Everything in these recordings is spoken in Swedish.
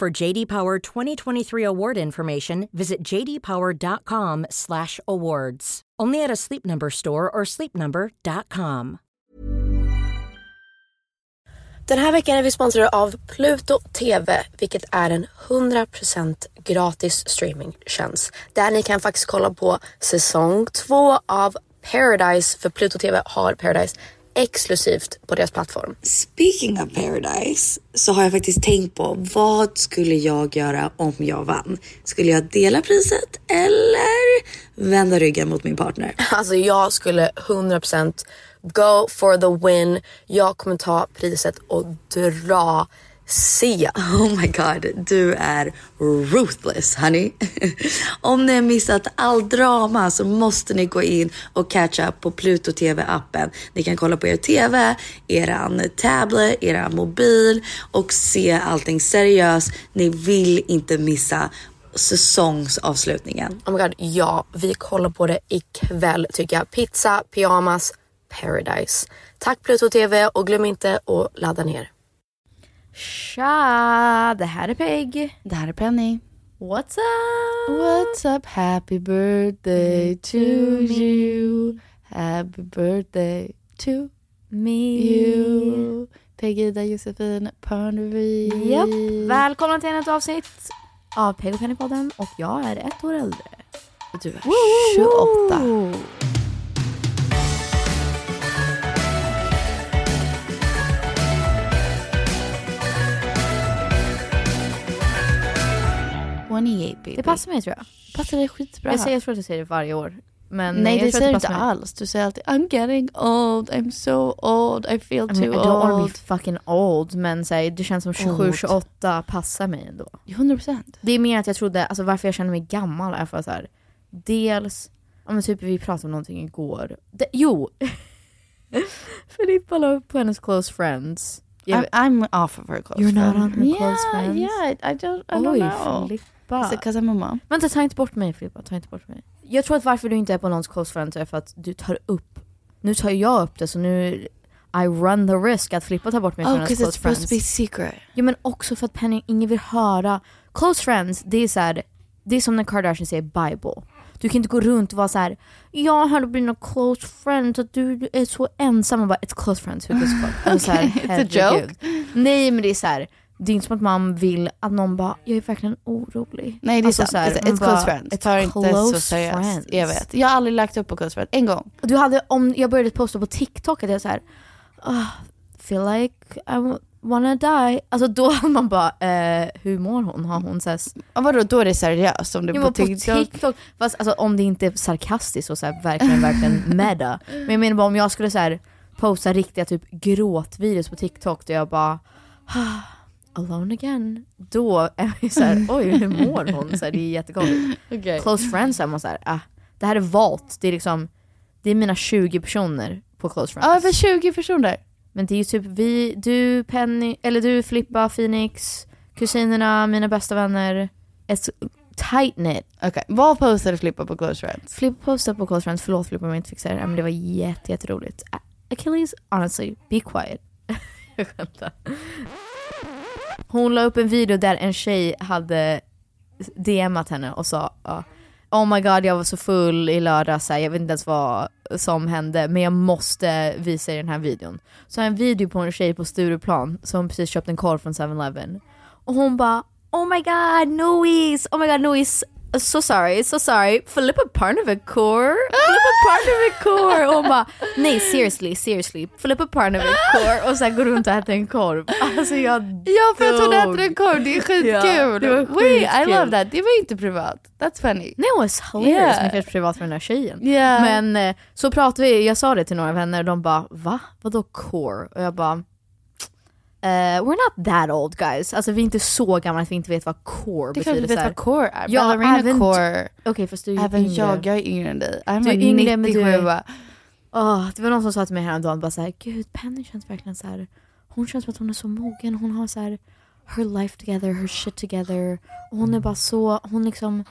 For JD Power 2023 award information, visit jdpower.com/awards. Only at a Sleep Number store or sleepnumber.com. Den här veckan är vi sponsrade av Pluto TV, vilket är en 100% gratis streamingtjänst. Där ni kan faktiskt kolla på säsong två av Paradise, för Pluto TV har Paradise exklusivt på deras plattform. Speaking of paradise så har jag faktiskt tänkt på vad skulle jag göra om jag vann? Skulle jag dela priset eller vända ryggen mot min partner? Alltså jag skulle 100% go for the win. Jag kommer ta priset och dra se. Oh my god, du är ruthless honey. Om ni har missat all drama så måste ni gå in och catch up på Pluto TV appen. Ni kan kolla på er TV, eran tablet, eran mobil och se allting seriöst. Ni vill inte missa säsongsavslutningen. Oh my god, ja, vi kollar på det ikväll tycker jag. Pizza, pyjamas, paradise. Tack Pluto TV och glöm inte att ladda ner. Tja! Det här är Peg. Det här är Penny. What's up? What's up? Happy birthday to you. Happy birthday to Me. you. Pegida Josefin Parnevik. Japp. Välkomna till ett avsnitt av Peg och Penny-podden och jag är ett år äldre. Du är 28. Woo! baby. Det passar mig tror jag. passar dig skitbra. Jag, säger, jag tror att jag säger det varje år. Men Nej jag det säger du inte mig. alls. Du säger alltid I'm getting old, I'm so old, I feel I, mean, I too don't wanna be old. fucking old men så här, det känns som 27-28 passar mig ändå. 100%. Det är mer att jag trodde, alltså varför jag känner mig gammal är för att så här, dels, ja men typ vi pratade om någonting igår. Det, jo! Filippa la upp på hennes close friends. Jag I'm, I'm off of her close You're not on her yeah, close friends? Yeah, I don't, I don't Oj, know. Filippa. Is it cause I'm a mom? Vänta, ta inte bort mig Filippa, ta inte bort mig. Jag tror att varför du inte är på någons close friends är för att du tar upp, nu tar jag upp det så nu I run the risk att Filippa tar bort mig Oh, från hennes because it's close supposed friends. to be secret. Ja men också för att Penny, ingen vill höra. Close friends, det är så här, det är som när Kardashian säger bible. Du kan inte gå runt och vara så här. jag hörde på dina close friends att du är så ensam och bara it's close friends, who a fuck? Alltså så här, Okay, it's a joke. Nej men det är så här. Det är inte som att man vill att någon bara, jag är verkligen orolig. Nej det är Alltså sant. så här, it's bara, close friends. It's Ta inte close så seriöst. Jag vet. Jag har aldrig lagt upp på close friends. En gång. Du hade, om jag började posta på TikTok att jag så här, "Ah, feel like I wanna die. Alltså då har man bara, eh, hur mår hon? Har hon såhär Ja, vadå, då är det seriöst om du Jag på var på TikTok? TikTok. Fast alltså, om det inte är sarkastiskt och så här, verkligen, verkligen meta. Men jag menar bara om jag skulle så här, posta riktiga typ gråtvideos på TikTok där jag bara "Ah, Alone again. Då är jag ju såhär, oj hur mår hon? Så här, det är jättekonstigt. Okej. Close friends är man såhär, ah, det här är valt. Det är liksom, det är mina 20 personer på close friends. Ja, över 20 personer. Men det är ju typ vi, du, Penny, eller du, Filippa, Phoenix, kusinerna, mina bästa vänner. Ett tight knit. Okej, vad postade Filippa på Close Friends? Filippa postade på Close Friends, förlåt Filippa om jag inte fixar det, men det var jätte, jätteroligt. A- Achilles, honestly, be quiet. jag skämtar. Hon la upp en video där en tjej hade DMat henne och sa Oh my god jag var så full i lördags, jag vet inte ens vad som hände men jag måste visa er den här videon. Så har jag en video på en tjej på Stureplan som precis köpt en korv från 7-Eleven. Och hon bara Oh my god Noise, oh my god Noise, so sorry, so sorry, Filippa Parnevik-core, Filippa Parnevik-core. Och hon bara nej seriously, seriously, Filippa Parnevik-core och sen går runt och äter en korv. Alltså jag Ja, för att hon dog. äter en korv, det är skitkul! Ja, Wait, I love that. Det var inte privat. That's funny. Nej, it was hilarious. Yeah. Men kanske privat för den här tjejen. Yeah. Men eh, så pratade vi, jag sa det till några vänner och de bara va? Vadå core? Och jag bara eh, we're not that old guys. Alltså vi är inte så gamla att vi inte vet vad core Det är klart betyder. du vet vad core är. Ja, Ballerina även- core. Okej fast du är ju Även yngre. jag, jag är yngre än dig. I'm Du är yngre, men 97. du är- Åh, det var någon som sa till mig häromdagen bara såhär, gud Penny känns verkligen så här. hon känns som att hon är så mogen, hon har så här her life together, her shit together. Och hon är bara så, hon liksom,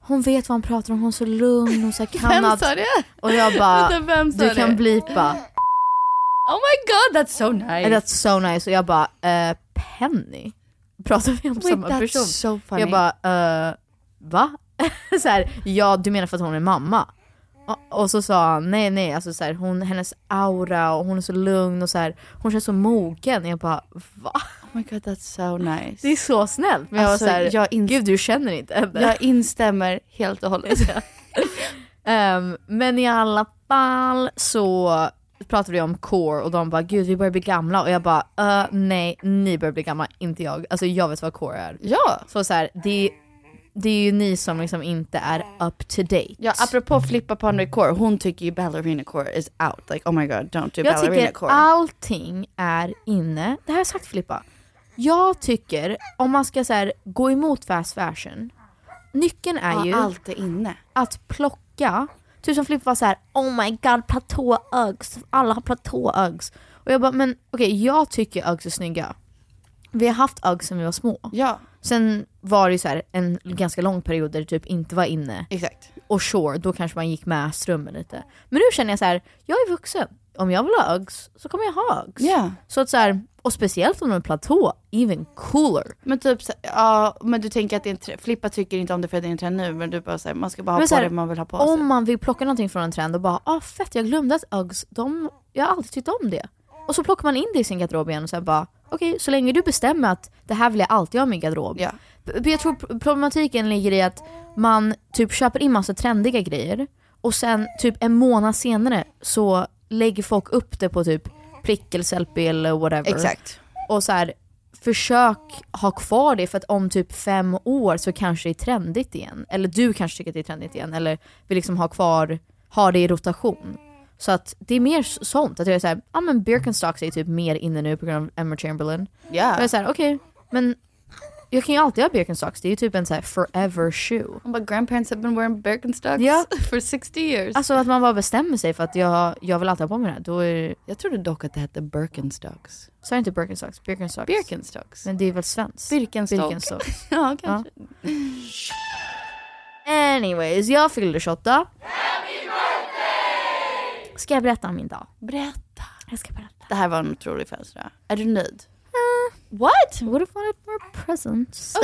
hon vet vad hon pratar om, hon är så lugn och så kan Vem allt. sa det? Och jag bara, vem sa du kan det? blipa. Oh my god, that's so nice. That's so nice. Och jag bara, eh, Penny? Pratar vi om Wait, samma that's person? so funny. Jag bara, eh, va? så här, ja du menar för att hon är mamma? Och, och så sa han, nej nej, alltså så här, hon, hennes aura och hon är så lugn och så här, hon känns så mogen. Jag bara, va? Oh my god, that's so nice. Det är så snällt. Men Alltså, jag var så här, jag gud du känner inte henne. Jag instämmer helt och hållet. Ehm, men i alla fall så pratade vi om core och de bara gud vi börjar bli gamla och jag bara "Eh, nej ni börjar bli gamla, inte jag. Alltså jag vet vad core är. ja. Så så här, det, det är ju ni som liksom inte är up to date. Ja, apropå flippa på core, hon tycker ju ballerina core is out. Like oh my god, don't do jag ballerina tycker core. allting är inne. Det här har jag sagt Filippa. Jag tycker om man ska så här, gå emot fast fashion, nyckeln är ju ja, allt är inne. att plocka, typ som Filippa var så här: oh my god platå Uggs, alla har platå Uggs. Och jag bara, men okej jag tycker Uggs är snygga. Vi har haft Uggs sen vi var små. Ja, Sen var det ju så här en ganska lång period där det typ inte var inne. exakt. Och sure, då kanske man gick med strömmen lite. Men nu känner jag så här, jag är vuxen. Om jag vill ha Uggs så kommer jag ha Uggs. Ja. Så att så här, och speciellt om de är platå, even cooler. Men typ så, ja, men du tänker att det är en trend. Flippa tycker inte om det för att det är en trend nu, men du bara säger man ska bara ha Men på här, det man vill ha på sig. Om man vill plocka någonting från en trend och bara ah fett jag glömde att Uggs, de, jag har alltid tyckt om det. Och så plockar man in det i sin garderob igen och så bara okej så länge du bestämmer att det här vill jag alltid ha i min garderob. B- Jag tror pr- problematiken ligger i att man typ köper in massa trendiga grejer och sen typ en månad senare så lägger folk upp det på typ Plickle, Sellpy eller whatever. Exakt. Och så här, försök ha kvar det för att om typ fem år så kanske det är trendigt igen. Eller du kanske tycker att det är trendigt igen. Eller vill liksom ha kvar, ha det i rotation. Så att det är mer sånt. Att jag är såhär, ja men Birkenstocks är typ mer inne nu på grund av Emma Chamberlain. Ja. Och jag är såhär, okej, men jag kan ju alltid ha Birkenstocks. Det är ju typ en såhär forever shoe. But grandparents have been wearing Birkenstocks Ja. for 60 years. Alltså att man bara bestämmer sig för att jag, jag vill alltid ha på mig det här. Då är jag trodde dock att det hette Birkenstocks. så är det inte Birkenstocks, Birkenstocks. Birkenstocks. Men det är väl svenskt? Birkenstock. Birkenstocks. Ja, kanske. Anyways, jag fyllde 28. Ska jag berätta om min dag? Berätta. Jag ska berätta. Det här var en otrolig födelsedag. Är du nöjd? What? Would have wanted more presents.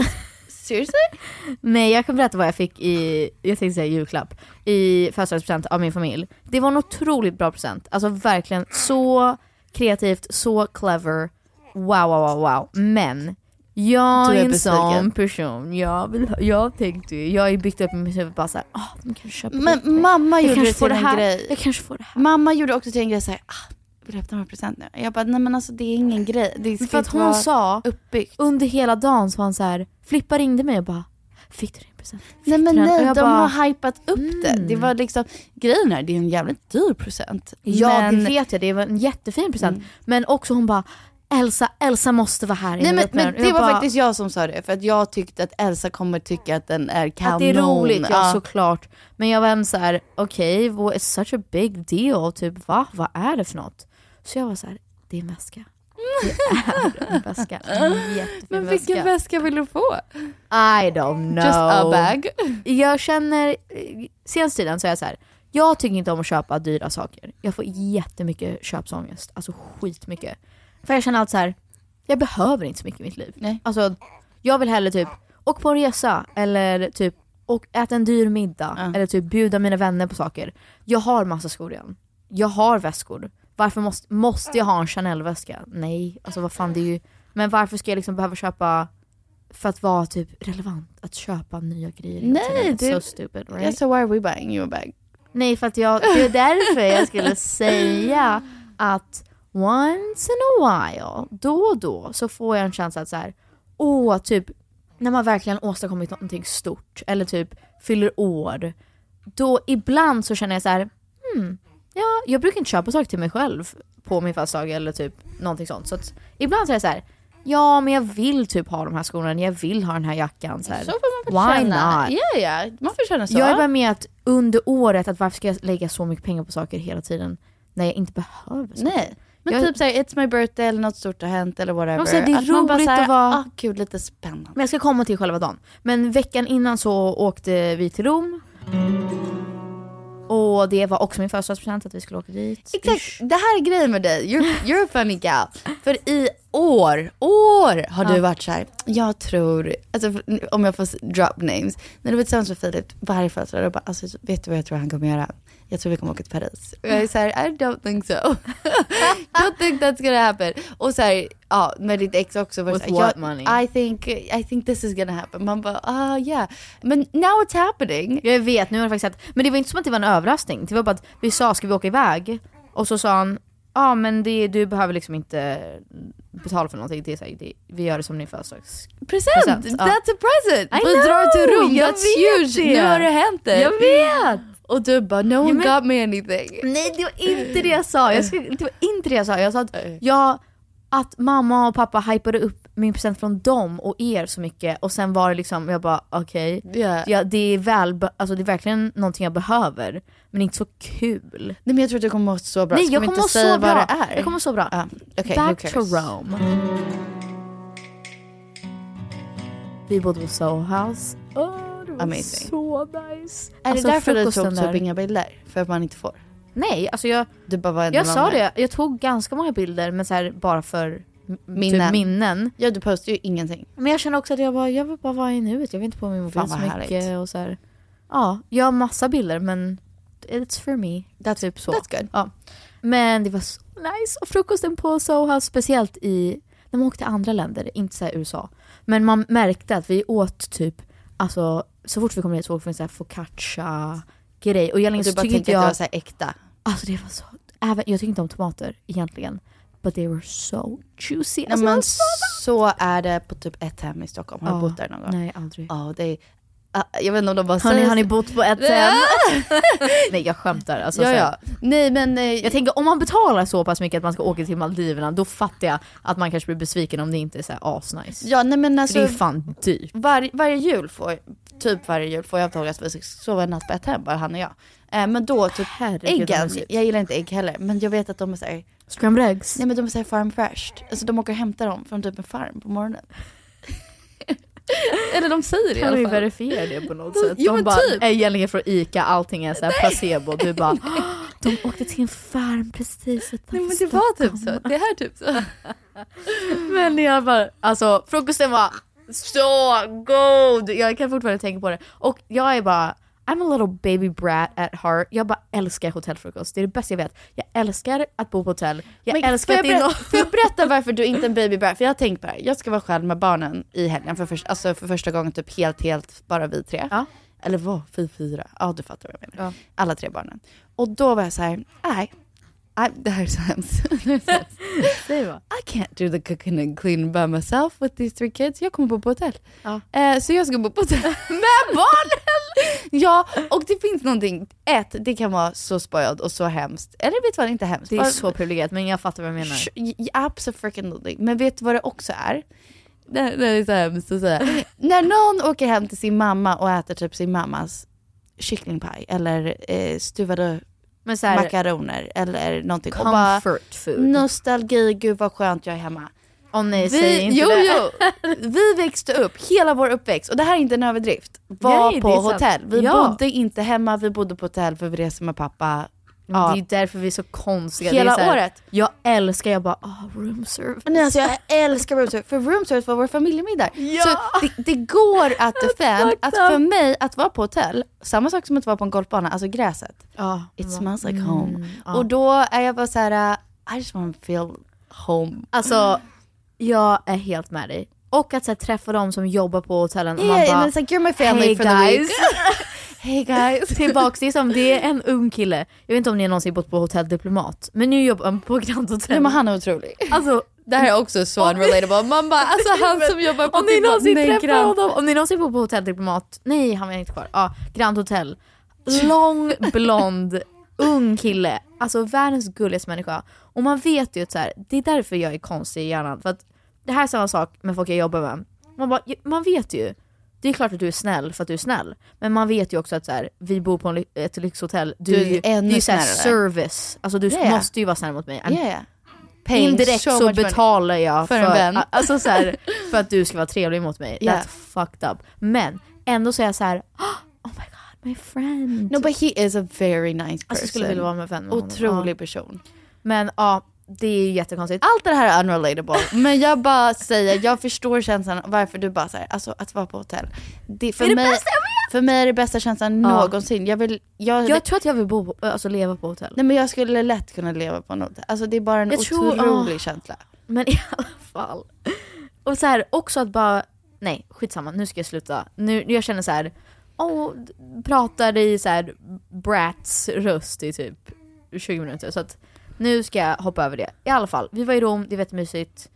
Seriously? Nej, jag kan berätta vad jag fick i, jag tänkte säga julklapp, i födelsedagspresent av min familj. Det var en otroligt bra present. Alltså verkligen så kreativt, så clever. Wow, wow, wow, wow. Men jag är en sån person. Jag, vill, jag tänkte ju, jag har ju byggt upp mitt huvud bara såhär, ah, de kanske köper Men det. mamma jag gjorde det till en här. grej. Jag kanske får det här. Mamma gjorde också till en grej såhär, ah, vill du öppna present nu? Jag bara, nej men alltså det är ingen grej. Det ska För att hon sa uppbyggt. under hela dagen så var han så här, Flippa ringde mig och bara Fick du din present? Fick Nej men du den?" nej, de bara, har hypat upp det. mm. Det var liksom, grejen är det är en jävligt dyr present. Ja men, det vet jag, det var en jättefin present. Mm. Men också hon bara Elsa, Elsa måste vara här Nej men, men den." det var bara, faktiskt jag som sa det, för att jag tyckte att Elsa kommer tycka att den är kanon. Att det är roligt, ja, Ja. såklart. Men jag var ändå såhär, okej, okay, it's such a big deal, typ va? Vad är det för något? Så jag var så här, det är en väska. Det är en väska. En Men vilken väska. väska vill du få? I don't know. Just a bag? Jag känner, senaste tiden så är jag så här. jag tycker inte om att köpa dyra saker. Jag får jättemycket köpsångest, alltså skitmycket. För jag känner alltid så här. jag behöver inte så mycket i mitt liv. Nej. Alltså, jag vill hellre typ åka på en resa eller typ och äta en dyr middag Ja. eller typ bjuda mina vänner på saker. Jag har massa skor igen. Jag har väskor. Varför måste, måste jag ha en Chanel-väska? Nej, alltså vad fan det är ju... Men varför ska jag liksom behöva köpa för att vara typ relevant, att köpa nya grejer Nej, det- So stupid right? So why are we buying you a bag? Nej för att jag, det är därför jag skulle säga att once in a while, då och då, så får jag en känsla att så här, åh, typ när man verkligen åstadkommit någonting stort eller typ fyller år. Då ibland så känner jag så här, hmm, ja, jag brukar inte köpa saker till mig själv på min födelsedag eller typ någonting sånt. Så att ibland är jag så här, ja men jag vill typ ha de här skorna, jag vill ha den här jackan. Så, här. Så får man Why känna. not? Ja, ja, man får känna så. Jag är bara med att under året, att varför ska jag lägga så mycket pengar på saker hela tiden när jag inte behöver saker? Nej. Men Jag- typ såhär, it's my birthday eller något stort har hänt eller whatever. Ja, så det är att man bara roligt såhär, att vara- ah gud lite spännande. Men jag ska komma till själva dagen. Men veckan innan så åkte vi till Rom. Och det var också min födelsedagspresent att vi skulle åka dit. Exakt, det här är grejen med dig. You're, you're a funny gal. För i år, år har du Ja. varit så här. jag tror, alltså om jag får drop names. När du var tillsammans med Filip varje födelsedag, bara, alltså vet du vad jag tror han kommer göra? Jag tror vi kommer åka till Paris. Och jag är så här, I don't think so. don't think that's gonna happen. Och så här, ja, med ditt ex också. var With så här, what jag- money? I think, I think this is gonna happen. Man bara, ah yeah. Men now it's happening. Jag vet, nu har det faktiskt hänt. Men det var inte som att det var en överraskning. Det var bara att vi sa, ska vi åka iväg? Och så sa han, ah, men det, du behöver liksom inte betala för någonting. Det är så här, det, vi gör det som din födelsedags... Present! That's a present! I Vi drar till know, Rom, jag that's huge! det. Nu har det hänt det. Jag vet! Och du bara, no one Ja, men- got me anything. Nej det var inte det jag sa, jag skulle, det var inte det jag sa. Jag sa att, jag, att mamma och pappa hypade upp min present från dem och er så mycket och sen var det liksom, jag bara okej, Yeah. ja, det, är väl, alltså det är verkligen någonting jag behöver, men inte så kul. Nej men jag tror att du kommer må så bra. Nej jag kommer inte säga så vad bra. det är? Jag kommer må så bra. Okej, who Back to? Rome. Vi bodde på Soho House. Åh, det var Amazing. så nice. Är Alltså, det därför du tog typ inga bilder? För att man inte får? Nej, alltså jag, Du bara Jag sa det, jag tog ganska många bilder men så här, bara för Minnen. Typ minnen. Ja du postar ju ingenting. Men jag känner också att jag, bara, jag vill bara vara i nuet, jag vill inte på min mobil så mycket. härligt. Och så här. Ja, jag har massa bilder men it's for me. That's, Typ så. That's good. Ja. Men det var så nice. Och frukosten på Soho speciellt i, när man åkte till andra länder, inte så USA. Men man märkte att vi åt typ, alltså så fort vi kom dit så åt vi en sån här focaccia grej. Och Och du bara tänkte inte att det jag... var så här äkta. Alltså det var så... Även, jag tycker inte om tomater egentligen. But they were so juicy. Nej, Alltså, men så så är det på typ ett hem i Stockholm. Har du bott där någon gång? Nej, aldrig. Ja, det är... ah, jag vet inte om de bara Har ni, säger... har ni bott på ett hem? nej jag skämtar. Alltså, ja, ja. Nej men... eh, Jag tänker om man betalar så pass mycket att man ska åka till Maldiverna, då fattar jag att man kanske blir besviken om det inte är så här asnice. Ja nej men För alltså... det är fan dyrt. Var, varje jul får, typ varje jul får jag avtal att vi ska sova en natt på ett hem, bara han och jag. Eh, men då typ Herregud, äggen, jag gillar inte ägg heller, men jag vet att de är såhär, Scrambled eggs? nej men de är såhär farm fresh. Alltså de åker och hämtar dem från typ en farm på morgonen. Eller de säger det i Kan vi alla fall. verifiera det på något sätt? Jo, de bara, typ. är från ICA, allting är så placebo. Du bara, de åkte till en farm precis utanför Nej men det var typ så, det här typ så. Men jag bara, alltså frukosten var så god! Jag kan fortfarande tänka på det. Och jag är bara, I'm a little baby brat at heart. Jag bara älskar hotellfrukost. Det är det bästa jag vet. Jag älskar att bo på hotell. Jag Men älskar att jag berätta, får jag berätta varför du inte är en baby bear? För jag har tänkt på det här. Jag ska vara själv med barnen i helgen för, först, alltså för första gången typ helt, helt bara vi tre. Ja. Eller vad? Vi fyra? Ja du fattar vad jag menar. Ja. Alla tre barnen. Och då var jag så här, nej. I, det här är så hemskt. Säg vad. I can't do the cooking and cleaning by myself with these three kids. Jag kommer bo på hotell. Ja. Eh, så jag ska bo på hotell med barnen! ja, och det finns någonting. Ett, det kan vara så spoiled och så hemskt. Eller vet du vad, inte hemskt. Det är Bara- så privilegierat men jag fattar vad du menar. Absolutely. Men vet du vad det också är? Det, det är så hemskt att säga. När någon åker hem till sin mamma och äter typ sin mammas kycklingpaj eller eh, stuvade Men så här, makaroner eller någonting. Och bara, comfort food. nostalgi, gud vad skönt jag är hemma. Åh nej, säg Vi, inte jo, det. jo. vi växte upp, hela vår uppväxt, och det här är inte en överdrift, var Nej, på hotell. Vi Ja. bodde inte hemma, vi bodde på hotell för vi reste med pappa. Ja. Det är därför vi är så konstiga. Hela här, året. Jag älskar, jag bara oh, room service. Nej, alltså jag älskar room service, för room service var vår familjemiddag. Ja. Så det, det går att defend att för mig att vara på hotell, samma sak som att vara på en golfbana, alltså gräset. Ja, It smells like mm, home. ja. Och då är jag bara så här: uh, I just want to feel home. Alltså, jag är helt med dig. Och att så här, träffa de som jobbar på hotellen och man Yeah, bara, and it's like you're my family hey for the guys. week. hey guys. Tillbaks, det är som, det är en ung kille, jag vet inte om ni någonsin bott på Hotell Diplomat, men nu jobbar han på Grand Hotel. Nej, men han är otrolig. Alltså, Det här är också så unrelatable. Man bara, alltså han som jobbar på om ni någonsin nej, träffar Grand- honom, om ni någonsin bor på Hotell Diplomat, nej han var inte kvar, ja, Grand Hotel. Lång, blond, ung kille, alltså världens gulligaste människa. Och man vet ju att så här, det är därför jag är konstig i hjärnan, för att det här är samma sak med folk jag jobbar med. Man, bara, man vet ju, det är klart att du är snäll för att du är snäll, men man vet ju också att så här, vi bor på en, ett lyxhotell, du, Du är ju, ännu det är snällare. service, alltså du ja. måste ju vara snäll mot mig. Yeah, yeah. Paying Indirekt so så betalar jag För för. Alltså så här, för att du ska vara trevlig mot mig. Yeah. That's fucked up. Men ändå så är jag så här, oh my god, my friend. No but he is a very nice person. alltså, jag skulle vilja vara med vän med honom. Otrolig Ja. person. Men ja, det är ju jättekonstigt. Allt det här är unrelatable. Men jag bara säger, jag förstår känslan varför du bara säger, alltså att vara på hotell. Det, för, Det mig, bästa för mig är det bästa känslan Ja. någonsin. Jag vill, jag, Jag tror att jag vill bo, på- alltså leva på hotell. nej men jag skulle lätt kunna leva på en hotell. Alltså det är bara en Jag tror- otrolig ah. känsla. Men i alla fall. Och så här, också att bara, nej skitsamma, nu ska jag sluta. Nu, jag känner så här, åh, pratar i så här brats röst i typ 20 minuter. Så att nu ska jag hoppa över det. I alla fall, vi var i Rom, det var jättemysigt.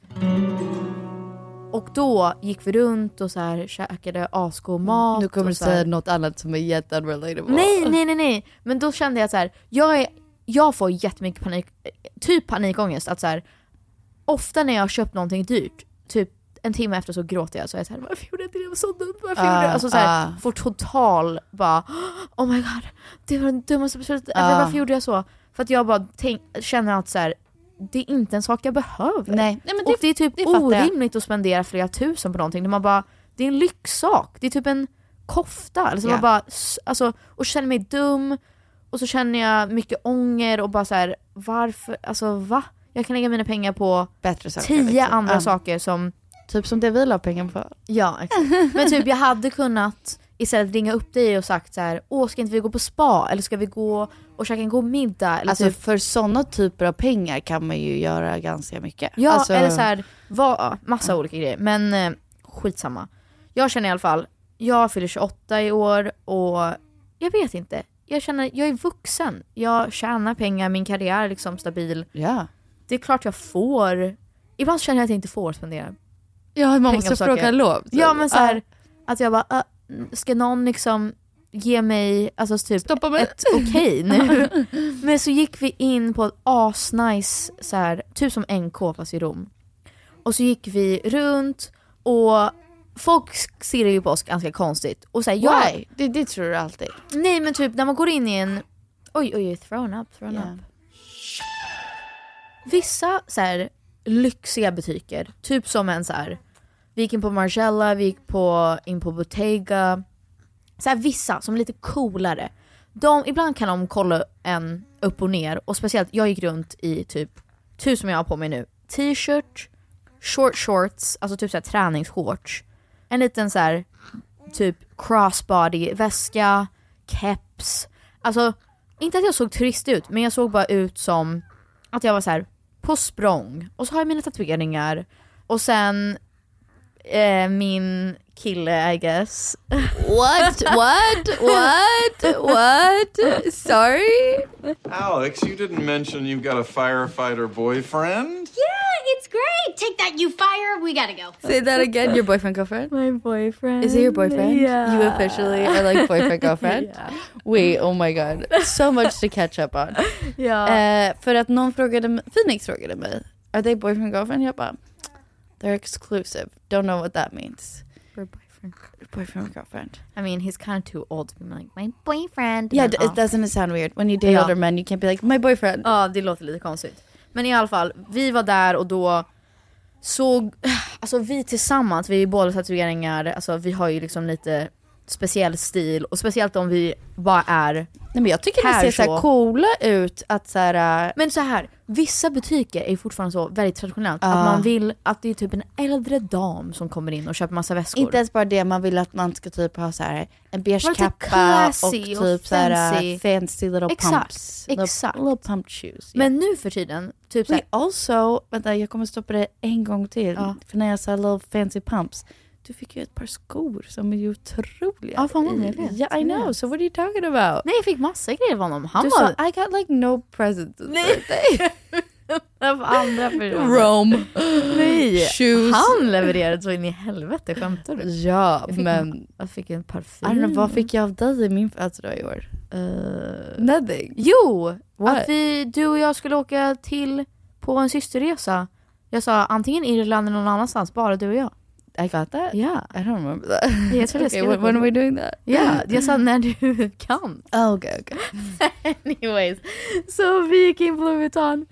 Och då gick vi runt och så här käkade asgod mat. Nu kommer du säga något annat som är jätteunrelatable. Nej, nej, nej, nej. Men då kände jag så här, jag, är, jag får jättemycket panik, typ panikångest. Att så här, ofta när jag har köpt någonting dyrt, typ en timme efter så gråter jag. Så är jag så här, varför gjorde jag inte det? Det var så dumt. Varför gjorde jag det? Alltså så här, ah. får total bara, oh my god, det var den dummaste beslutet. Ah. Eller Varför gjorde jag så? För att jag bara tänk, känner att så här, det är inte en sak jag behöver. Nej, nej men och det är typ det jag. orimligt att spendera flera tusen på någonting. När man bara, det är en lyxsak. Det är typ en kofta. Alltså Ja. man bara, alltså, och känner mig dum. Och så känner jag mycket ånger och bara så här, varför, alltså va? Jag kan lägga mina pengar på Bättre saker. tio liksom. andra Ja. saker som, Typ som det vi la pengar på. ja exakt. Men typ jag hade kunnat istället ringa upp dig och sagt så här, åh ska inte vi gå på spa? Eller ska vi gå och käka en god middag? Eller Alltså typ, för sådana typer av pengar kan man ju göra ganska mycket. Ja, alltså, eller så här, va, massa olika grejer. Men eh, skitsamma. Jag känner i alla fall, jag fyller 28 i år och jag vet inte. Jag känner, jag är vuxen. Jag tjänar pengar, min karriär är liksom stabil. Ja. Det är klart jag får. Ibland känner jag att jag inte får spendera. Ja, man Pengar måste fråga lov. Ja men så här, att jag bara, äh, ska någon liksom ge mig, alltså typ Stoppa mig. ett okej nu. Men så gick vi in på ett asnice, så här, typ som NK fast i Rom. Och så gick vi runt och folk ser ju på oss ganska konstigt. Och så här, jag, Why? Det, det tror du alltid. Nej men typ när man går in i en, oj oj, oj thrown up, thrown Yeah. up. Vissa så här lyxiga butiker, typ som en så här. vi gick in på Margiela, vi gick på, in på Bottega. Så här, vissa som är lite coolare. De, ibland kan de kolla en upp och ner och speciellt jag gick runt i typ, typ som jag har på mig nu, t-shirt, short shorts, alltså typ så här träningsshorts. En liten så här typ crossbody väska, keps. Alltså inte att jag såg trist ut men jag såg bara ut som att jag var så här på språng och så har jag mina tatueringar och sen eh, min kille I guess. What? What? What? What? Sorry? Alex, you didn't mention you've got a firefighter boyfriend? Yeah, it's great. Take that, you fire. We gotta go. Say that again. Your boyfriend, girlfriend? My boyfriend. Is it your boyfriend? Yeah. You officially are like boyfriend, girlfriend? Yeah. Wait, oh my god. So much to catch up on. Ja. Eh, för att någon frågade mig, Phoenix frågade mig, are they boyfriend, girlfriend? Jag bara, they're exclusive. Don't know what that means. For boyfriend. Boyfriend, girlfriend. I mean he's kind of too old to be like my boyfriend. Yeah, ja. it doesn't it sound weird? When you date Ja. older men you can't be like, my boyfriend. Ja det låter lite konstigt. Men i alla fall, vi var där och då såg, alltså vi tillsammans, vi är båda tatueringar, alltså vi har ju liksom lite speciell stil och speciellt om vi bara är Nej men jag tycker det ser så här Casual. coola ut att så här, äh, Men så här, vissa butiker är fortfarande så väldigt traditionellt Ja. att man vill att det är typ en äldre dam som kommer in och köper massa väskor. inte ens bara det, man vill att man ska typ ha så här en beige kappa och typ och så här fancy. äh, fancy little Exakt, pumps. exakt. Little, little pump shoes. Men nu för tiden, typ Wait, also, vänta jag kommer stoppa det en gång till. Ja. För när jag sa little fancy pumps, du fick ju ett par skor som är otroliga. Ja, fan vad. Ja, I know. So what are you talking about? nej jag fick massa grejer av honom. Han du var sa I got like no presents Nej. birthday. av andra personer. Rome. Nej, Shoes. han levererade så in i helvete, skämtar du? Ja, Jag men jag fick en I parfym. don't know, vad fick jag av dig i min födelsedag i år? Eh, Nothing. Jo! What? Att vi, du och jag skulle åka till på en systerresa. Jag sa antingen Irland eller någon annanstans, bara du och jag. I got that? Ja. I don't remember that. Jag tror okay, when, when are we doing that? Ja, jag sa när du kan. Oh, okay, okay. Anyways, så vi gick in på Louis Vuitton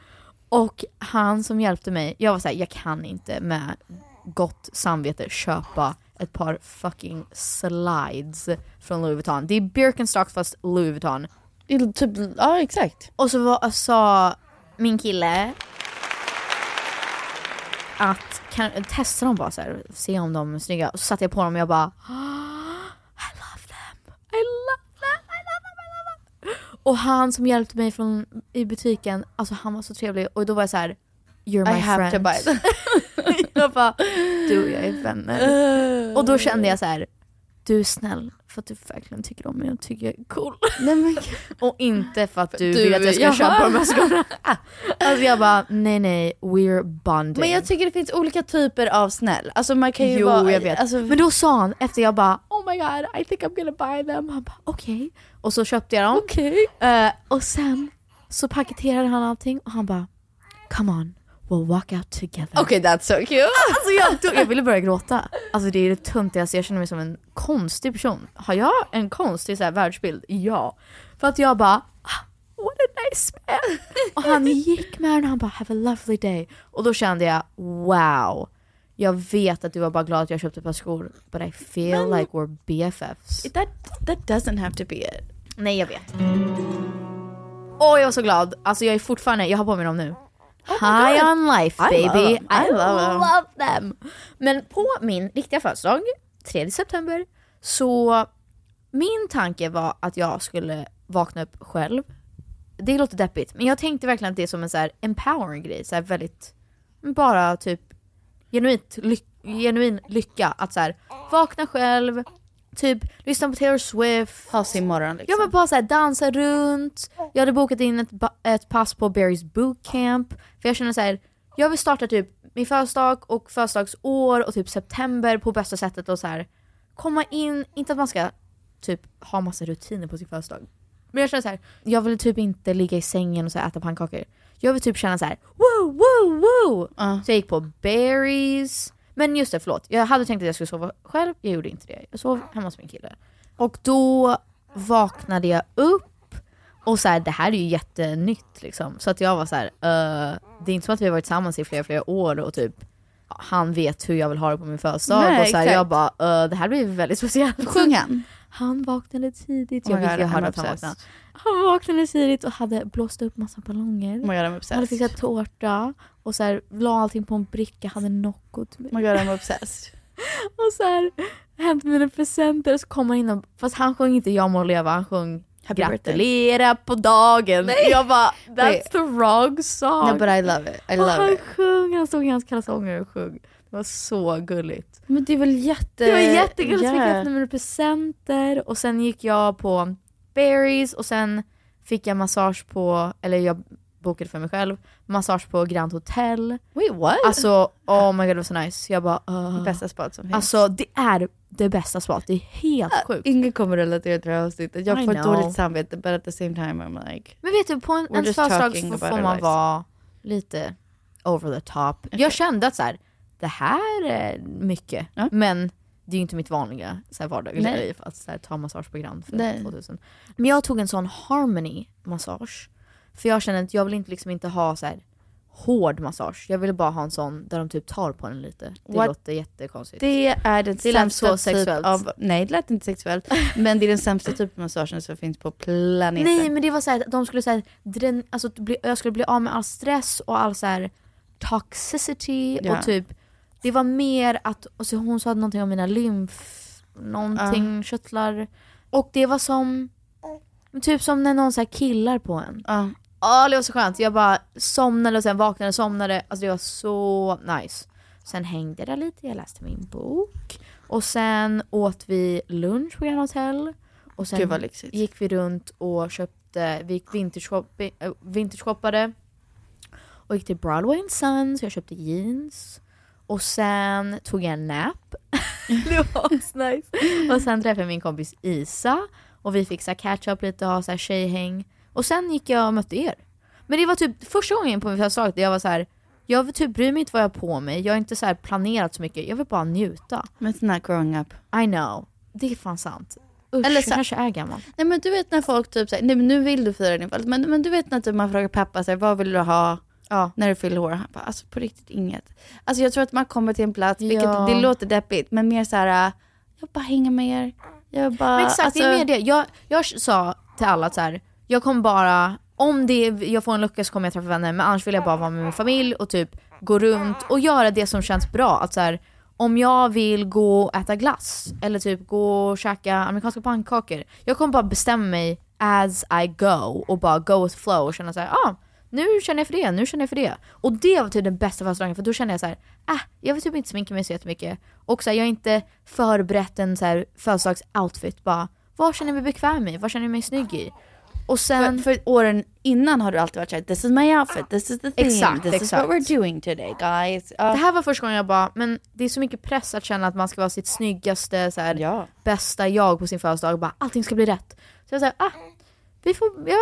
och han som hjälpte mig, jag var såhär, jag kan inte med gott samvete köpa ett par fucking slides från Louis Vuitton. Det är Birkenstocks fast Louis Vuitton. Typ, ja exakt. Och så var, sa min kille att kan, testa dem bara så här, se om de är snygga. Och så satte jag på dem och jag bara I love them, I love them, I love them, I love them. Och han som hjälpte mig från, i butiken, alltså han var så trevlig och då var jag så här. You're my I have friend. to buy them. jag bara, du och jag är vänner. Och då kände jag så här. Du är snäll för att du verkligen tycker om mig och tycker jag är cool. Nej, Och inte för att du, Du- vill att jag ska jaha. köpa de här skorna. Alltså jag bara, nej nej, we're bonding. men jag tycker det finns olika typer av snäll. Alltså man kan ju jo, vara... jag vet. Alltså, Men då sa han, efter jag bara, oh my god, I think I'm gonna buy them. Han bara, okej. Och så köpte jag dem. Okej. Eh, och sen så paketerade han allting och han bara, come on, we'll walk out together. Okej, that's so cute. Alltså jag, jag ville börja gråta. Alltså det är det töntigaste, jag känner mig som en konstig person. Har jag en konstig så här, världsbild? Ja. För att jag bara, ah, what a nice man. Och han gick med den och han bara, have a lovely day. Och då kände jag, wow. Jag vet att du var bara glad att jag köpte ett par skor, but I feel like we're BFFs. That, that doesn't have to be it. Nej jag vet. Åh jag var så glad, alltså jag är fortfarande, jag har på mig dem nu. High on life I love baby. I love them. love them. Men på min riktiga födelsedag, 3 september, så min tanke var att jag skulle vakna upp själv. Det låter deppigt, men jag tänkte verkligen att det är som en så här empowering grej, så väldigt, bara typ genuint ly- genuin lycka att så här, vakna själv, typ lyssna på Taylor Swift, Ha sin morgon liksom. jag var bara såhär dansa runt, jag hade bokat in ett, ett pass på Barry's bootcamp. För jag känner så här, jag vill starta typ min födelsedag och födelsedagsår och typ september på bästa sättet och så här komma in, inte att man ska typ ha massa rutiner på sin födelsedag. Men jag känner så här, jag vill typ inte ligga i sängen och så äta pannkakor. Jag vill typ känna så här, woo, woo, woo! Ja. Så jag gick på Barry's. Men just det, förlåt. Jag hade tänkt att jag skulle sova själv, jag gjorde inte det. Jag sov hemma hos min kille. Och då vaknade jag upp och så här, det här är ju jättenytt liksom. Så att jag var så här, eh, det är inte som att vi har varit tillsammans i flera, flera år och typ han vet hur jag vill ha det på min födelsedag. Nej, och så här, jag bara, eh, det här blir väldigt speciellt. Sjöng han? Han vaknade tidigt, Oh jag visste God, jag I'm att han vaknade. Han vaknade tidigt och hade blåst upp massa ballonger. My god I'm hade fixat tårta och så här, la allting på en bricka, hade Nocco till mig. My god I'm obsessed. Och så här, hämtade mina presenter och så kom han in och, fast han sjöng inte Jag må leva, han sjöng Happy Gratulera på dagen. Nej. Jag bara, that's Nej. the wrong song. No but I love it. I och love han it. sjöng, han stod i hans kalsonger och sjöng. Det var så gulligt. Men det är väl jätte... Det var jättegulligt, Ja. fick jag öppna mina presenter och sen gick jag på Berries och sen fick jag massage på, eller jag bokade för mig själv, massage på Grand Hotel. Wait what? Alltså oh my god det var så nice. Jag bara uh. Bästa spat som finns. Alltså det är det bästa spat, det är helt sjukt. Ingen kommer relatera till det här avsnittet. Jag I får know. dåligt samvete but at the same time I'm like... Men vet du, på en, ens födelsedag så får man vara lite over the top. Jag kände att så här, det här är mycket, men det är ju inte mitt vanliga så här, vardagliga Nej. liv att så här, ta massage på Grand för Nej. 2000. Men jag tog en sån harmony massage. För jag känner att jag vill inte, liksom inte ha så här hård massage. Jag ville bara ha en sån där de typ tar på den lite. Det What? låter jättekonstigt. Det är den Det sämsta så sexuellt. Typ av, nej det lät inte sexuellt. men det är den sämsta typen av massagen som finns på planeten. Nej men det var så här, de skulle så här, drän, alltså, jag skulle bli av med all stress och all så här toxicity Ja. och typ Det var mer att, och så hon sa någonting om mina lymf, någonting, körtlar Och det var som, typ som när någon så killar på en. Ja. Ja det var så skönt, jag bara somnade och sen vaknade och somnade, alltså det var så nice. Sen hängde jag lite, jag läste min bok. Och sen åt vi lunch på Grand Hotel och sen gick vi runt och köpte, vi gick vintage, shoppi- äh, vintage och gick till Broadway and Sons, jag köpte jeans och sen tog jag en nap. det var nice. Och sen träffade jag min kompis Isa och vi fick så här catch up lite och ha så här tjejhäng. Och sen gick jag och mötte er. Men det var typ första gången på min födelsedag där jag var så här. jag vill typ bryr mig inte vad jag har på mig, jag har inte så här planerat så mycket, jag vill bara njuta. Men it's not growing up. I know, det är fan sant. Usch, Eller Eller så- jag kanske är gammal. Nej men du vet när folk typ säger, nej men nu vill du fira din födelsedag, men, men du vet när typ man frågar pappa så här, vad vill du ha Ja. när du fyller år? Han bara, alltså på riktigt inget. Alltså jag tror att man kommer till en plats, vilket Ja. det låter deppigt, men mer så här, jag bara hänger med er. Jag bara, Men exakt, det är alltså- mer det. Jag, jag sa till alla att så här, jag kommer bara, om det, jag får en lucka så kommer jag träffa vänner, men annars vill jag bara vara med min familj och typ gå runt och göra det som känns bra. Att så här, om jag vill gå och äta glass eller typ gå och käka amerikanska pannkakor, jag kommer bara bestämma mig as I go och bara go with flow och känna såhär, ah, nu känner jag för det, nu känner jag för det. Och det var typ den bästa födelsedagen för då kände jag så här, ah, jag vill typ inte sminka mig så jättemycket. Och så här, jag har inte förberett en så här födelsedagsoutfit bara, vad känner jag mig bekväm i? Vad känner jag mig snygg i? Och sen... För, för åren innan har du alltid varit såhär, this is my outfit, this is the theme, Exakt, this is exakt. what we're doing today guys. Ja. Det här var första gången jag bara, men det är så mycket press att känna att man ska vara sitt snyggaste, så här, bästa jag på sin födelsedag och bara allting ska bli rätt. Så jag säger, ah, vi får, ja,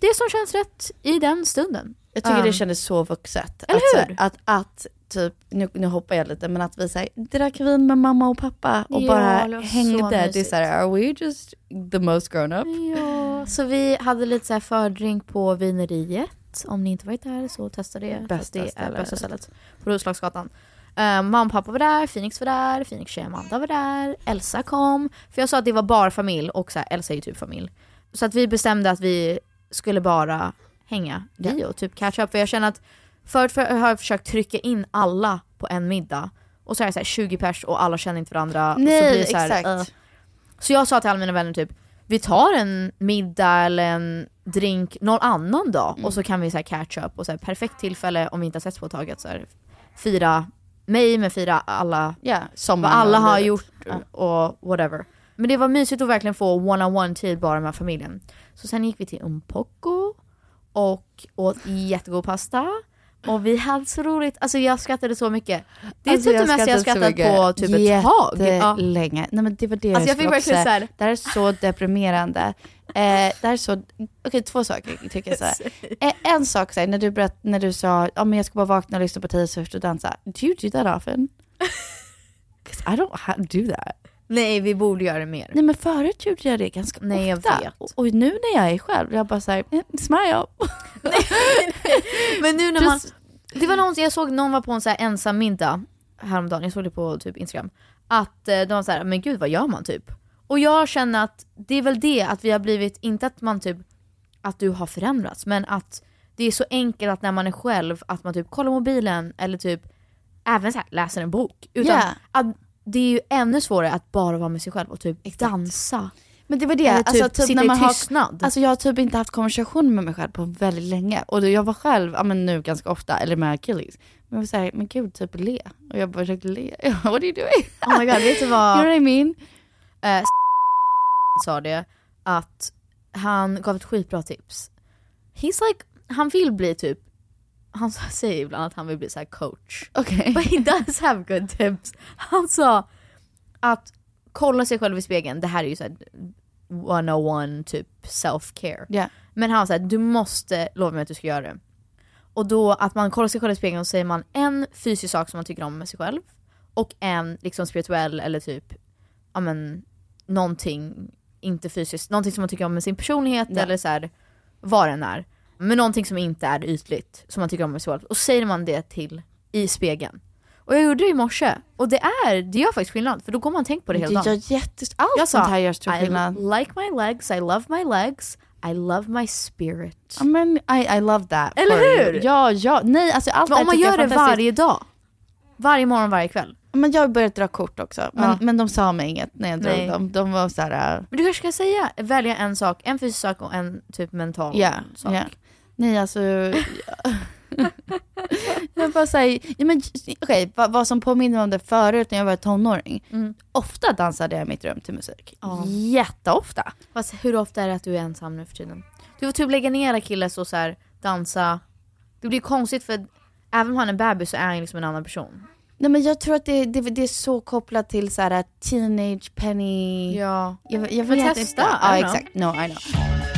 det som känns rätt i den stunden. Jag tycker det Um, kändes så vuxet. Eller att, så här, hur? Att, att typ, nu, nu hoppar jag lite, men att vi säger drack vin med mamma och pappa och Ja, bara det så hängde. Det är mysigt. såhär, are we just the most grown up? Ja, så vi hade lite så här fördrink på vineriet. Om ni inte varit där så testa det. Bästa det är stället. bästa stället. På Roslagsgatan. Uh, mamma och pappa var där, Phoenix var där, Phoenix tjej Amanda var där, Elsa kom. För jag sa att det var bara familj och så här, Elsa är ju typ familj. Så att vi bestämde att vi skulle bara hänga vi och typ catch up. För jag känner att förut för, har jag försökt trycka in alla på en middag. Och så är det så här 20 pers och alla känner inte varandra. och så Nej, blir det så här, exakt. eh. Så jag sa till alla mina vänner typ, vi tar en middag eller en drink någon annan dag Mm. och så kan vi så här catch up och så här, perfekt tillfälle om vi inte har setts på ett tag att så här, fira mig men fira alla, Ja, vad sommaren alla har gjort och whatever. Men det var mysigt att verkligen få one-on-one tid bara med familjen. Så sen gick vi till Umpoko och åt jättegod pasta. Och vi hade så roligt, alltså jag skrattade så mycket. Det är Alltså, typ det mesta jag skrattat på typ ett tag. Ja. Jättelänge. Nej men det var det Alltså, jag skulle fick också så här-. Det här är så deprimerande. Eh, det här är så, okej två saker tycker jag så. Eh, en sak så här, när du, berätt, när du sa, ja men jag ska bara vakna och lyssna på Taylor Swift och dansa. Do you do that often? 'Cause I don't do that. Nej vi borde göra det mer. Nej men förut gjorde jag det ganska Nej, jag ofta. vet. Och, och nu när jag är själv, jag bara såhär, eh, smile. Men nu när man, det var någon, jag såg någon var på en så här ensam middag häromdagen, jag såg det på typ Instagram. Att eh, de var så här, men gud vad gör man typ? Och jag känner att det är väl det, att vi har blivit, inte att man typ, att du har förändrats, men att det är så enkelt att när man är själv, att man typ kollar mobilen eller typ även så här, läser en bok. Utan Ja. att det är ju ännu svårare att bara vara med sig själv och typ dansa. Men det var det, Eller typ alltså, sitta när i man har- tystnad. Alltså jag har typ inte haft konversation med mig själv på väldigt länge. Och då jag var själv, ja men nu ganska ofta, eller med Achilles. Men jag var såhär, men gud, typ le. Och jag bara försökte le. What are you doing? Oh my god, vet du vad? You know what I mean? Eh, sa det, att han gav ett skitbra tips. He's like, han vill bli typ, han säger ibland att han vill bli så här coach. Okej. But he does have good tips. Han sa att kolla sig själv i spegeln, det här är ju såhär 101 typ self-care. Ja. Men han sa du måste lova mig att du ska göra det. Och då att man kollar sig själv i spegeln och säger man en fysisk sak som man tycker om med sig själv och en liksom spirituell eller typ, ja men någonting, inte fysiskt, någonting som man tycker om med sin personlighet Ja. eller så här, vad den är. Men någonting som inte är ytligt, som man tycker om sig själv. Och säger man det till i spegeln. Och jag gjorde det i morse, och det är, det gör faktiskt skillnad för då går man tänkt på det hela Det dagen. gör jättes... Allt Jag sånt här gör stor I skillnad. like my legs, I love my legs, I love my spirit. Ja, men I, I love that. Eller for you. hur? Ja, ja. Nej, alltså allt Men om man jag gör är det varje dag, varje morgon, varje kväll. Men jag har börjat dra kort också. Men, Ja. men de sa mig inget när jag drog Nej. dem. De var så här. Men du kanske ska säga, välja en sak, en fysisk sak och en typ mental Ja, sak. ja. Nej alltså. jag bara säger, ja, men okej, vad, vad som påminner om det förut när jag var tonåring. Mm. Ofta dansade jag i mitt rum till musik. Ja. Jätteofta. Fast hur ofta är det att du är ensam nu för tiden? Du får typ lägga ner killes och så här, dansa. Det blir konstigt för även om han är bebis så är han liksom en annan person. Nej men jag tror att det, det, det är så kopplat till så här teenage penny. Ja. Jag, jag vet testa, inte. Ja know. exakt, no I know.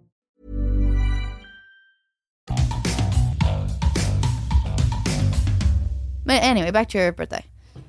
Men anyway, back to your birthday.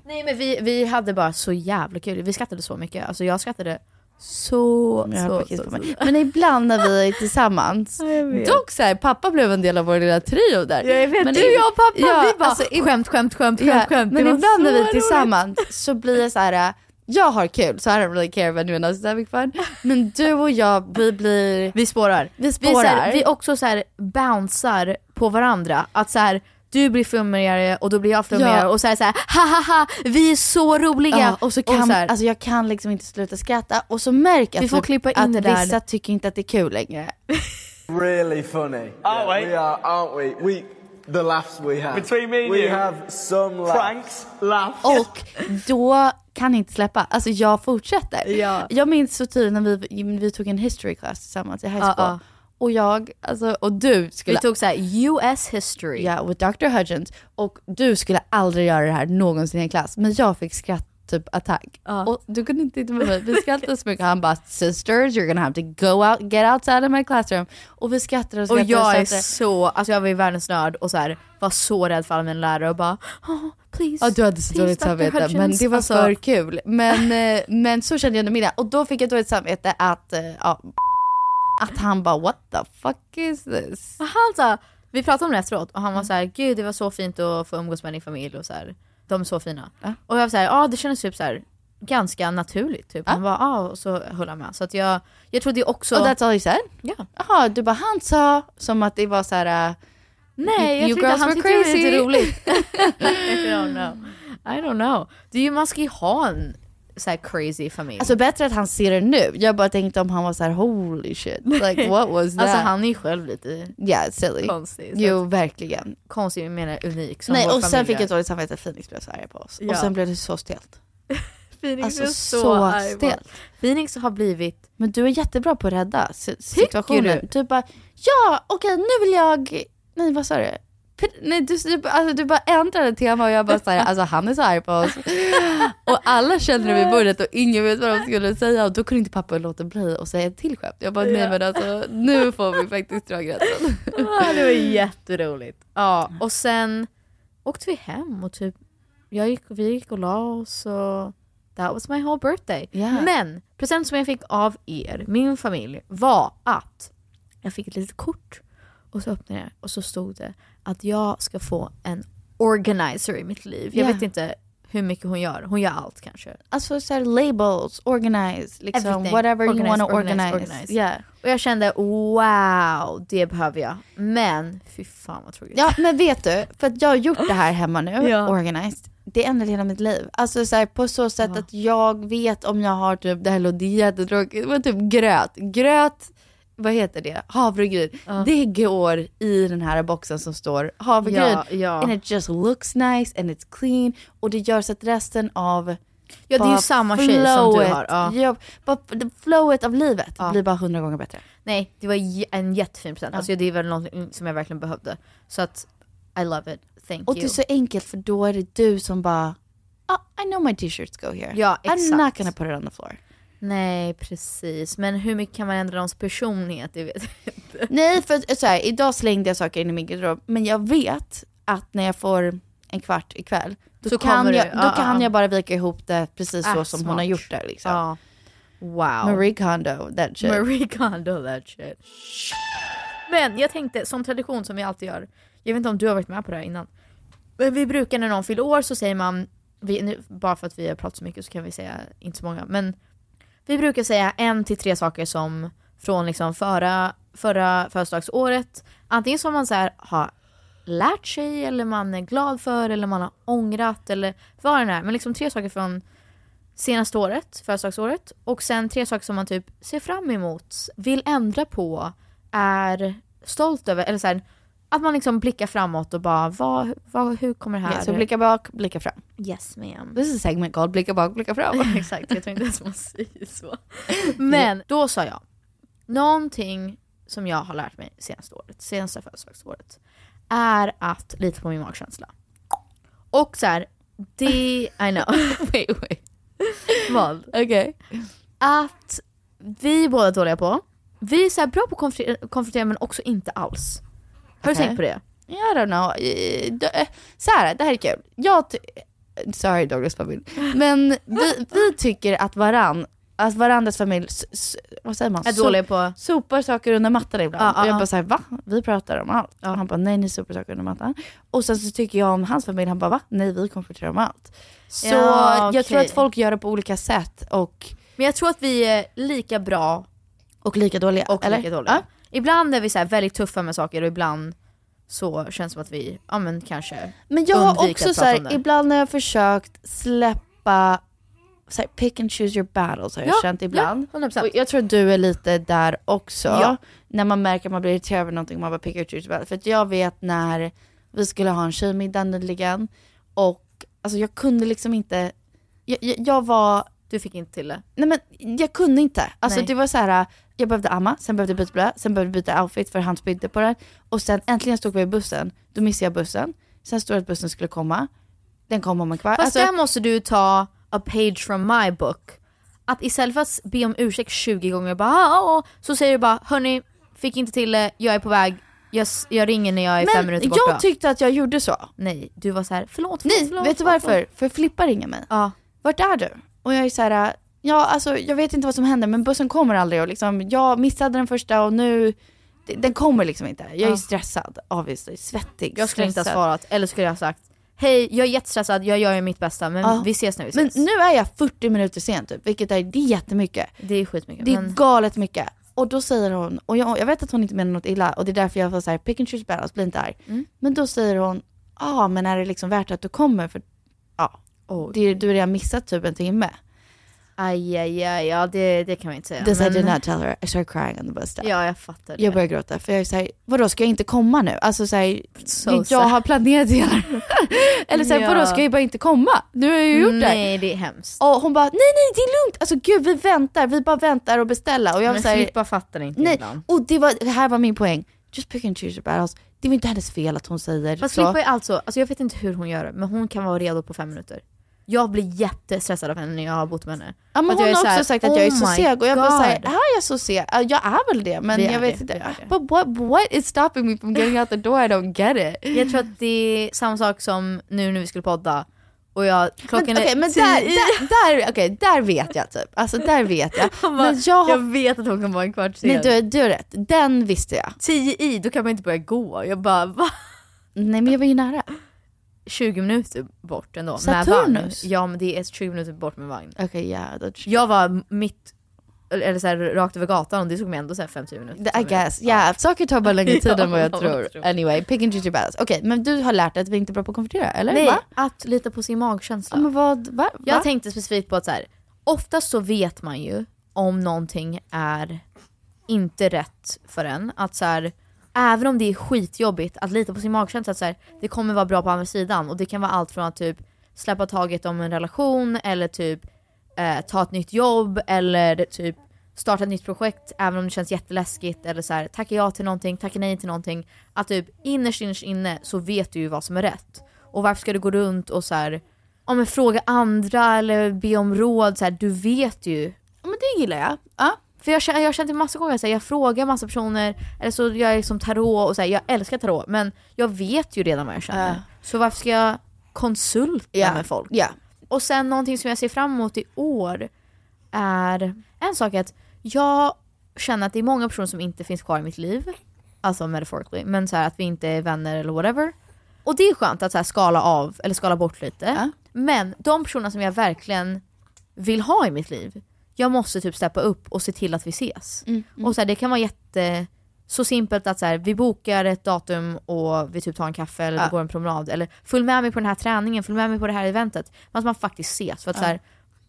Nej men vi, vi hade bara så jävla kul, vi skrattade så mycket. Alltså jag skrattade så, så, så, så. Men ibland när vi är tillsammans, dock så här, pappa blev en del av vår lilla trio där. Jag vet, Men du, jag och pappa, Ja, vi bara alltså, skämt, skämt, skämt, skämt, Ja, skämt. Men Det var ibland när vi är tillsammans så blir det så här. äh, jag har kul så I don't really care if anyone else is having fun. Men du och jag, vi blir... Vi spårar. Vi Vi, spårar. så här, vi också så här bouncear på varandra. Att så här, du blir flummigare och då blir jag flummigare Ja. och så här, så här ha ha ha, vi är så roliga. Ja, och så kan, så här, alltså jag kan liksom inte sluta skratta och så märker jag Vi får typ klippa in att det där. vissa tycker inte att det är kul längre. Really funny. Aren't we? We are, aren't we? We the laughs we have. Between me and we you. have some laughs. Pranks, laughs. Och då kan inte släppa, alltså jag fortsätter. Ja. Jag minns så tydligt när vi, vi tog en history class tillsammans i high school. ja. Och jag, alltså, och du skulle... vi tog så här US history. Ja, with Dr. Hudgens. Och du skulle aldrig göra det här någonsin i en klass. Men jag fick skratt typ attack. Och du kunde inte titta på mig. Vi skrattade så mycket. Han bara “sisters, you're gonna have to go out, get outside of my classroom”. Och vi skrattade och Och skrattade jag är skrattade. så, alltså jag var ju världens nörd och så här, var så rädd för alla mina lärare och bara oh, please. Ja du hade så dåligt samvete men Hudgens." det var Alltså, för kul. Men, eh, men så kände jag under middagen och då fick jag dåligt samvete att, eh, ja, att han bara what the fuck is this? Och Han sa, vi pratade om det efteråt och han var så här, gud det var så fint att få umgås med din familj och så här, de är så fina. Och jag var så här, ja det kändes typ så här ganska naturligt typ. Han bara, ja och så höll han med. Så att jag, jag trodde också... Och that's all he said? Ja. Jaha, du bara han sa som att det var så här. eh, Nej, jag you tyckte han tyckte det var lite roligt. I don't know. I don't know. Det är ju, man ska ju ha en så här crazy familj. Alltså bättre att han ser det nu. Jag bara tänkte om han var så här holy shit. Like what was that? Alltså han är ju själv lite Yeah, silly. konstig. Jo, verkligen. Konstig, jag menar unik som Nej, vår och sen fick jag dåligt samvete att Phoenix blev så arg på oss. Ja. Och sen blev det så stelt. Phoenix Alltså är så, så stelt. Phoenix har blivit... Men du är jättebra på att rädda si- situationen. du? Du bara, ja okej nu vill jag, nej vad sa du? Nej, du, du, alltså, du bara ändrade tema och jag bara såhär, alltså han är så arg på oss. Och alla kände det vid bordet och ingen vet vad de skulle säga och då kunde inte pappa låta bli och säga ett till skämt. Jag bara, nej men alltså nu får vi faktiskt dra gränsen. Ah, det var jätteroligt. Ja, och sen åkte vi hem och typ, jag gick, vi gick och la oss och that was my whole birthday. Yeah. Men present som jag fick av er, min familj, var att jag fick ett litet kort och så öppnade jag och så stod det att jag ska få en organizer i mitt liv. Jag Yeah. vet inte hur mycket hon gör, hon gör allt kanske. Alltså såhär labels, organize, liksom Everything. whatever you Organize, wanna organize, organize. organize. Yeah. Och jag kände wow, det behöver jag. Men fy fan vad tråkigt. Ja men vet du, för att jag har gjort det här hemma nu, Ja. organized. Det ändrade hela mitt liv. Alltså så här, på så sätt att jag vet om jag har typ, det här låter jättetråkigt, men typ gröt. Gröt, vad heter det? Havregryn. Det går i den här boxen som står havregryn. Ja, ja. And it just looks nice and it's clean. Och det gör så att resten av Ja, det är ju samma tjej som du flowet- har, ja. Ja, bara det flowet av livet Ja. blir bara hundra gånger bättre. Nej, det var en jättefin present. Ja. Alltså det är väl något som jag verkligen behövde. Så att, I love it. Thank Och det you. är så enkelt för då är det du som bara, oh, I know my t-shirts go here. Ja, I'm exakt. not gonna put it on the floor. Nej, precis. Men hur mycket kan man ändra någons personlighet? Det vet jag inte. Nej, för så här, idag slängde jag saker in i min garderob, men jag vet att när jag får en kvart ikväll, då, Så kan, jag, du- då ja, kan ja. jag bara vika ihop det precis så Ah, som smart. hon har gjort det. Liksom. Ja. Wow. Marie Kondo, that shit. Marie Kondo, that shit. Men jag tänkte, som tradition som vi alltid gör, jag vet inte om du har varit med på det här innan. Men vi brukar när någon fyller år så säger man, vi, nu, bara för att vi har pratat så mycket så kan vi säga inte så många, men vi brukar säga en till tre saker som från liksom förra, förra födelsedagsåret, antingen som man så här har lärt sig eller man är glad för eller man har ångrat eller vad det nu är. Men liksom tre saker från senaste året, födelsedagsåret. Och sen tre saker som man typ ser fram emot, vill ändra på, är stolt över. Eller så här, att man liksom blickar framåt och bara, vad, vad, hur kommer det här? Ja, så blicka bak, blicka fram. Yes ma'am. This is a segment called blicka bak, blicka fram. Exakt, jag tror inte ens man säger så. Men då sa jag, någonting som jag har lärt mig senaste året, senaste födelsedagsåret, är att lita på min magkänsla. Och så här, det, I know. wait, wait. Vad? Okej. Att vi är båda dåliga på, vi är så bra på att konfrontera men också inte alls. Har du tänkt på det? I don't know. Eh, d- eh, Så här, det här är kul. Jag Sorry Douglas familj. Men vi, vi tycker att varann, att varandras familj, vad säger man? Är dåliga på... Sopar saker under mattan ibland. Ja, ja, och jag ja. bara såhär, va? Vi pratar om allt. Och han bara, nej ni sopar saker under mattan. Och sen så tycker jag om hans familj, han bara, va? Nej vi konfronterar om allt. Så Ja, jag tror att folk gör det på olika sätt och, Men jag tror att vi är lika bra och lika dåliga. och eller? lika dåliga. Ibland är vi så här väldigt tuffa med saker och ibland så känns det som att vi, ja men kanske Men jag har också så här, ibland när jag har försökt släppa, så här, pick and choose your battles har jag Ja, känt ibland. ja, 100%. Och jag tror du är lite där också. Ja. När man märker att man blir irriterad över någonting, man bara pick and choose your battles. För jag vet när vi skulle ha en tjejmiddag nyligen och alltså jag kunde liksom inte, jag, jag, jag var Du fick inte till det? Nej men jag kunde inte. Alltså Nej. det var så här. jag behövde amma, sen behövde jag byta blöja, sen behövde jag byta outfit för han spydde på den. Och sen äntligen stod vi i bussen, då missade jag bussen. Sen stod det att bussen skulle komma. Den kom om en kvart. Fast Alltså, där måste du ta a page from my book. Att istället för att be om ursäkt 20 gånger bara "Ah, ah, ah", så säger du bara hörni, fick inte till det, jag är på väg, jag, jag ringer när jag är fem men minuter borta. jag tyckte att jag gjorde så. Nej, du var så här: förlåt, förlåt, Nej, förlåt, vet du förlåt, varför? För Filippa ringer mig. Ja. Vart är du? Och jag är så här. ja alltså jag vet inte vad som händer men bussen kommer aldrig och liksom, jag missade den första och nu, den kommer liksom inte. Jag är Ja. stressad, obviously, svettig, Jag skulle inte ha stressad. svarat, eller skulle jag ha sagt Hej, jag är jättestressad, jag gör mitt bästa men Ja. vi ses när vi Men ses. nu är jag 40 minuter sen typ, vilket är, det är jättemycket. Det är skitmycket. Det är men... galet mycket. Och då säger hon, och jag, jag vet att hon inte menar något illa och det är därför jag får såhär, pick and choose battles, bli inte arg. Mm. Men då säger hon, ja ah, men är det liksom värt att du kommer? För ja, det, du har redan missat typ en timme. Aj, aj, aj, ja det, det kan man inte säga. This I men- not tell her, I started crying on the bus stop. Ja, jag fattar det. Jag börjar gråta för jag är såhär, vadå ska jag inte komma nu? Alltså såhär, So jag sad. har planerat hela Eller såhär, Ja. vadå ska jag bara inte komma? Nu har jag ju gjort det. Nej, det är hemskt. Och hon bara, nej nej det är lugnt, alltså gud vi väntar, vi bara väntar och beställa. Och jag men Filippa fattar inte Nej, ibland. och det, var, det här var min poäng. Just pick and choose your battles. Det var inte hennes fel att hon säger Fast så. Filippa är alltså, alltså jag vet inte hur hon gör det, men hon kan vara redo på fem minuter. Jag blir jättestressad av henne när jag har bott med henne. Ja, men hon har så här, också sagt att jag är "Oh så seg och jag bara God." säger, är jag så seg? Ja, Jag är väl det men Det jag vet det, inte. But what, what is stopping me from getting out the door? I don't get it. Jag tror att det är samma sak som nu när vi skulle podda och jag, klockan Men, okej, är men där, där, där, okej, där vet jag typ. Alltså där vet jag. Bara, men jag har... jag vet att hon kan vara en kvart sen. Nej du, du har rätt, den visste jag. 10 i, då kan man inte börja gå. Jag bara va? Nej men jag var ju nära. 20 minuter bort ändå. Med Saturnus? vagn. Ja men det är 20 minuter bort med vagn. Okej ja, då- Jag var mitt, eller så här, rakt över gatan och det tog mig ändå så här 5-10 minuter. I guess, yeah. Saker tar bara längre tid än vad jag tror. Anyway, pick and choose your battles. Okej, men du har lärt dig att vi inte är bra på att konfrontera, eller? Nej, Va? att lita på sin magkänsla. Ja, men vad, va? Jag va? tänkte specifikt på att så här, oftast så vet man ju om någonting är inte rätt för en. Att så här, även om det är skitjobbigt att lita på sin magkänsla, att så här, det kommer vara bra på andra sidan. Och det kan vara allt från att typ släppa taget om en relation eller typ eh, ta ett nytt jobb eller typ starta ett nytt projekt även om det känns jätteläskigt eller så här, tacka ja till någonting, tacka nej till någonting. Att typ innerst innerst inne så vet du ju vad som är rätt. Och varför ska du gå runt och så här, om en fråga andra eller be om råd, så här, du vet ju. Ja, men det gillar jag. Ja. För jag, har känt det massa gånger, så här, jag frågar massa personer, eller så gör jag liksom tarot och så här, jag älskar tarot men jag vet ju redan vad jag känner. Ja. Så varför ska jag konsulta Ja. med folk? Ja. Och sen någonting som jag ser fram emot i år är en sak är att jag känner att det är många personer som inte finns kvar i mitt liv. Alltså metaphorically. Men så här att vi inte är vänner eller whatever. Och det är skönt att så här skala av, eller skala bort lite. Men de personerna som jag verkligen vill ha i mitt liv, jag måste typ steppa upp och se till att vi ses. Mm, mm. Och så här, det kan vara jätte så simpelt att så här, vi bokar ett datum och vi typ tar en kaffe eller Ja. går en promenad. Eller följ med mig på den här träningen, följ med mig på det här eventet. Men att man faktiskt ses. För att Ja. så här,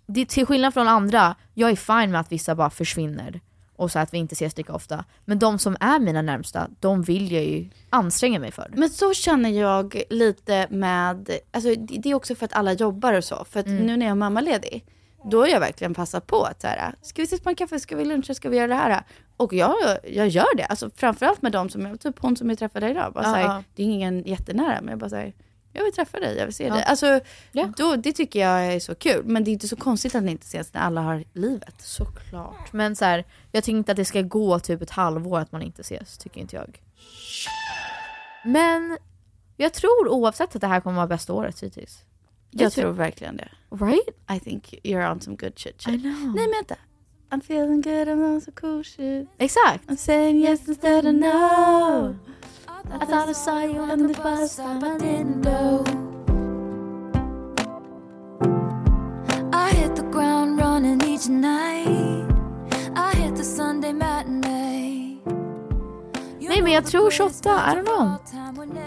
det, till skillnad från andra, jag är fine med att vissa bara försvinner. Och så att vi inte ses lika ofta. Men de som är mina närmsta, de vill jag ju anstränga mig för. Men så känner jag lite med, alltså det det är också för att alla jobbar och så. För att Mm. nu när jag är mammaledig, då har jag verkligen passat på att så här, ska vi ses på en kaffe, ska vi luncha, ska vi göra det här? Och jag, jag gör det, alltså framförallt med de som, typ hon som jag träffade idag. Bara Ja, så här, ja. Det är ingen jättenära, men jag bara säger jag vill träffa dig, jag vill se Ja. dig. Alltså, då, det tycker jag är så kul. Men det är inte så konstigt att ni inte ses när alla har livet. Såklart. Men så här, jag tycker inte att det ska gå typ ett halvår att man inte ses, tycker inte jag. Men jag tror oavsett att det här kommer vara bästa året hittills. Jag, tror verkligen det. Right? I think you're on some good shit. shit. I know. Nej men vänta. I'm feeling good, I'm on some cool shit. Exakt. I'm saying yes instead of no. I thought I saw you on the bus stop, I didn't know. I hit the ground running each night. I hit the Sunday matinee. Nej men jag tror 28, I don't know.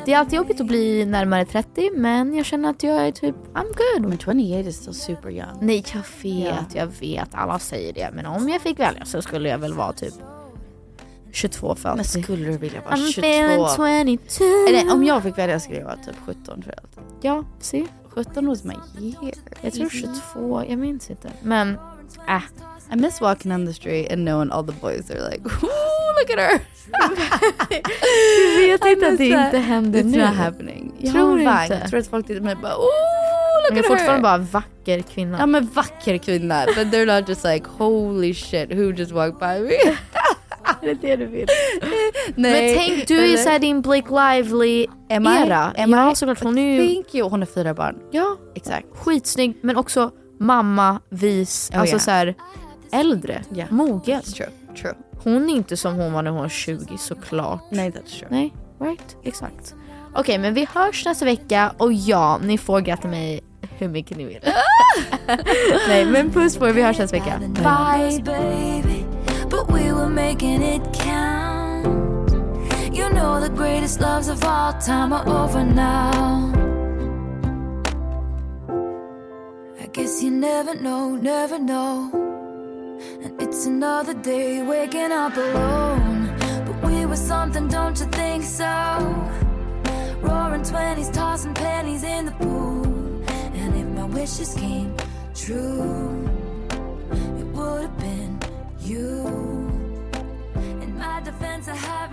Det är alltid jobbigt att bli närmare 30 men jag känner att jag är typ I'm good. Men 28 is still super young. Nej jag vet, Ja. jag vet. Alla säger det. Men om jag fick välja så skulle jag väl vara typ 22 för Men alltid. skulle du vilja vara I'm 22? feeling 22. Eller, om jag fick välja skulle jag vara typ 17 för allt. Ja, se. 17 was my year. Jag tror 22, jag minns inte. Men äh. I miss walking on the street and knowing all the boys are like, ooh look at her. Du vet I inte att det inte händer It's nu. not happening. Jag Tror inte? Jag tror att folk tittar på mig och bara, Men look är at her. fortfarande bara vacker kvinna. Ja men vacker kvinna. But they're not just like holy shit who just walked by me. det är det du vill. Nej, Men tänk, du är såhär din Blake Lively Am I? era. Am ja, I? såklart. Hon är ju Thank you. Hon har fyra barn. ja, Exakt. skitsnygg men också mamma, vis, Oh, alltså yeah. så här äldre, Yeah. mogen. True. True. Hon är inte som hon var när hon var 20 såklart. Nej that's true. Nej, right? Exakt. Okej, men vi hörs nästa vecka och ja, ni får gratta mig hur mycket ni vill. Nej, men puss på er. Vi hörs nästa vecka. Bye. You know the greatest loves of all time are over now. I guess you never know, never know. And it's another day waking up alone. But we were something, don't you think so? Roaring 20s, tossing pennies in the pool. And if my wishes came true, it would have been you. In my defense, I have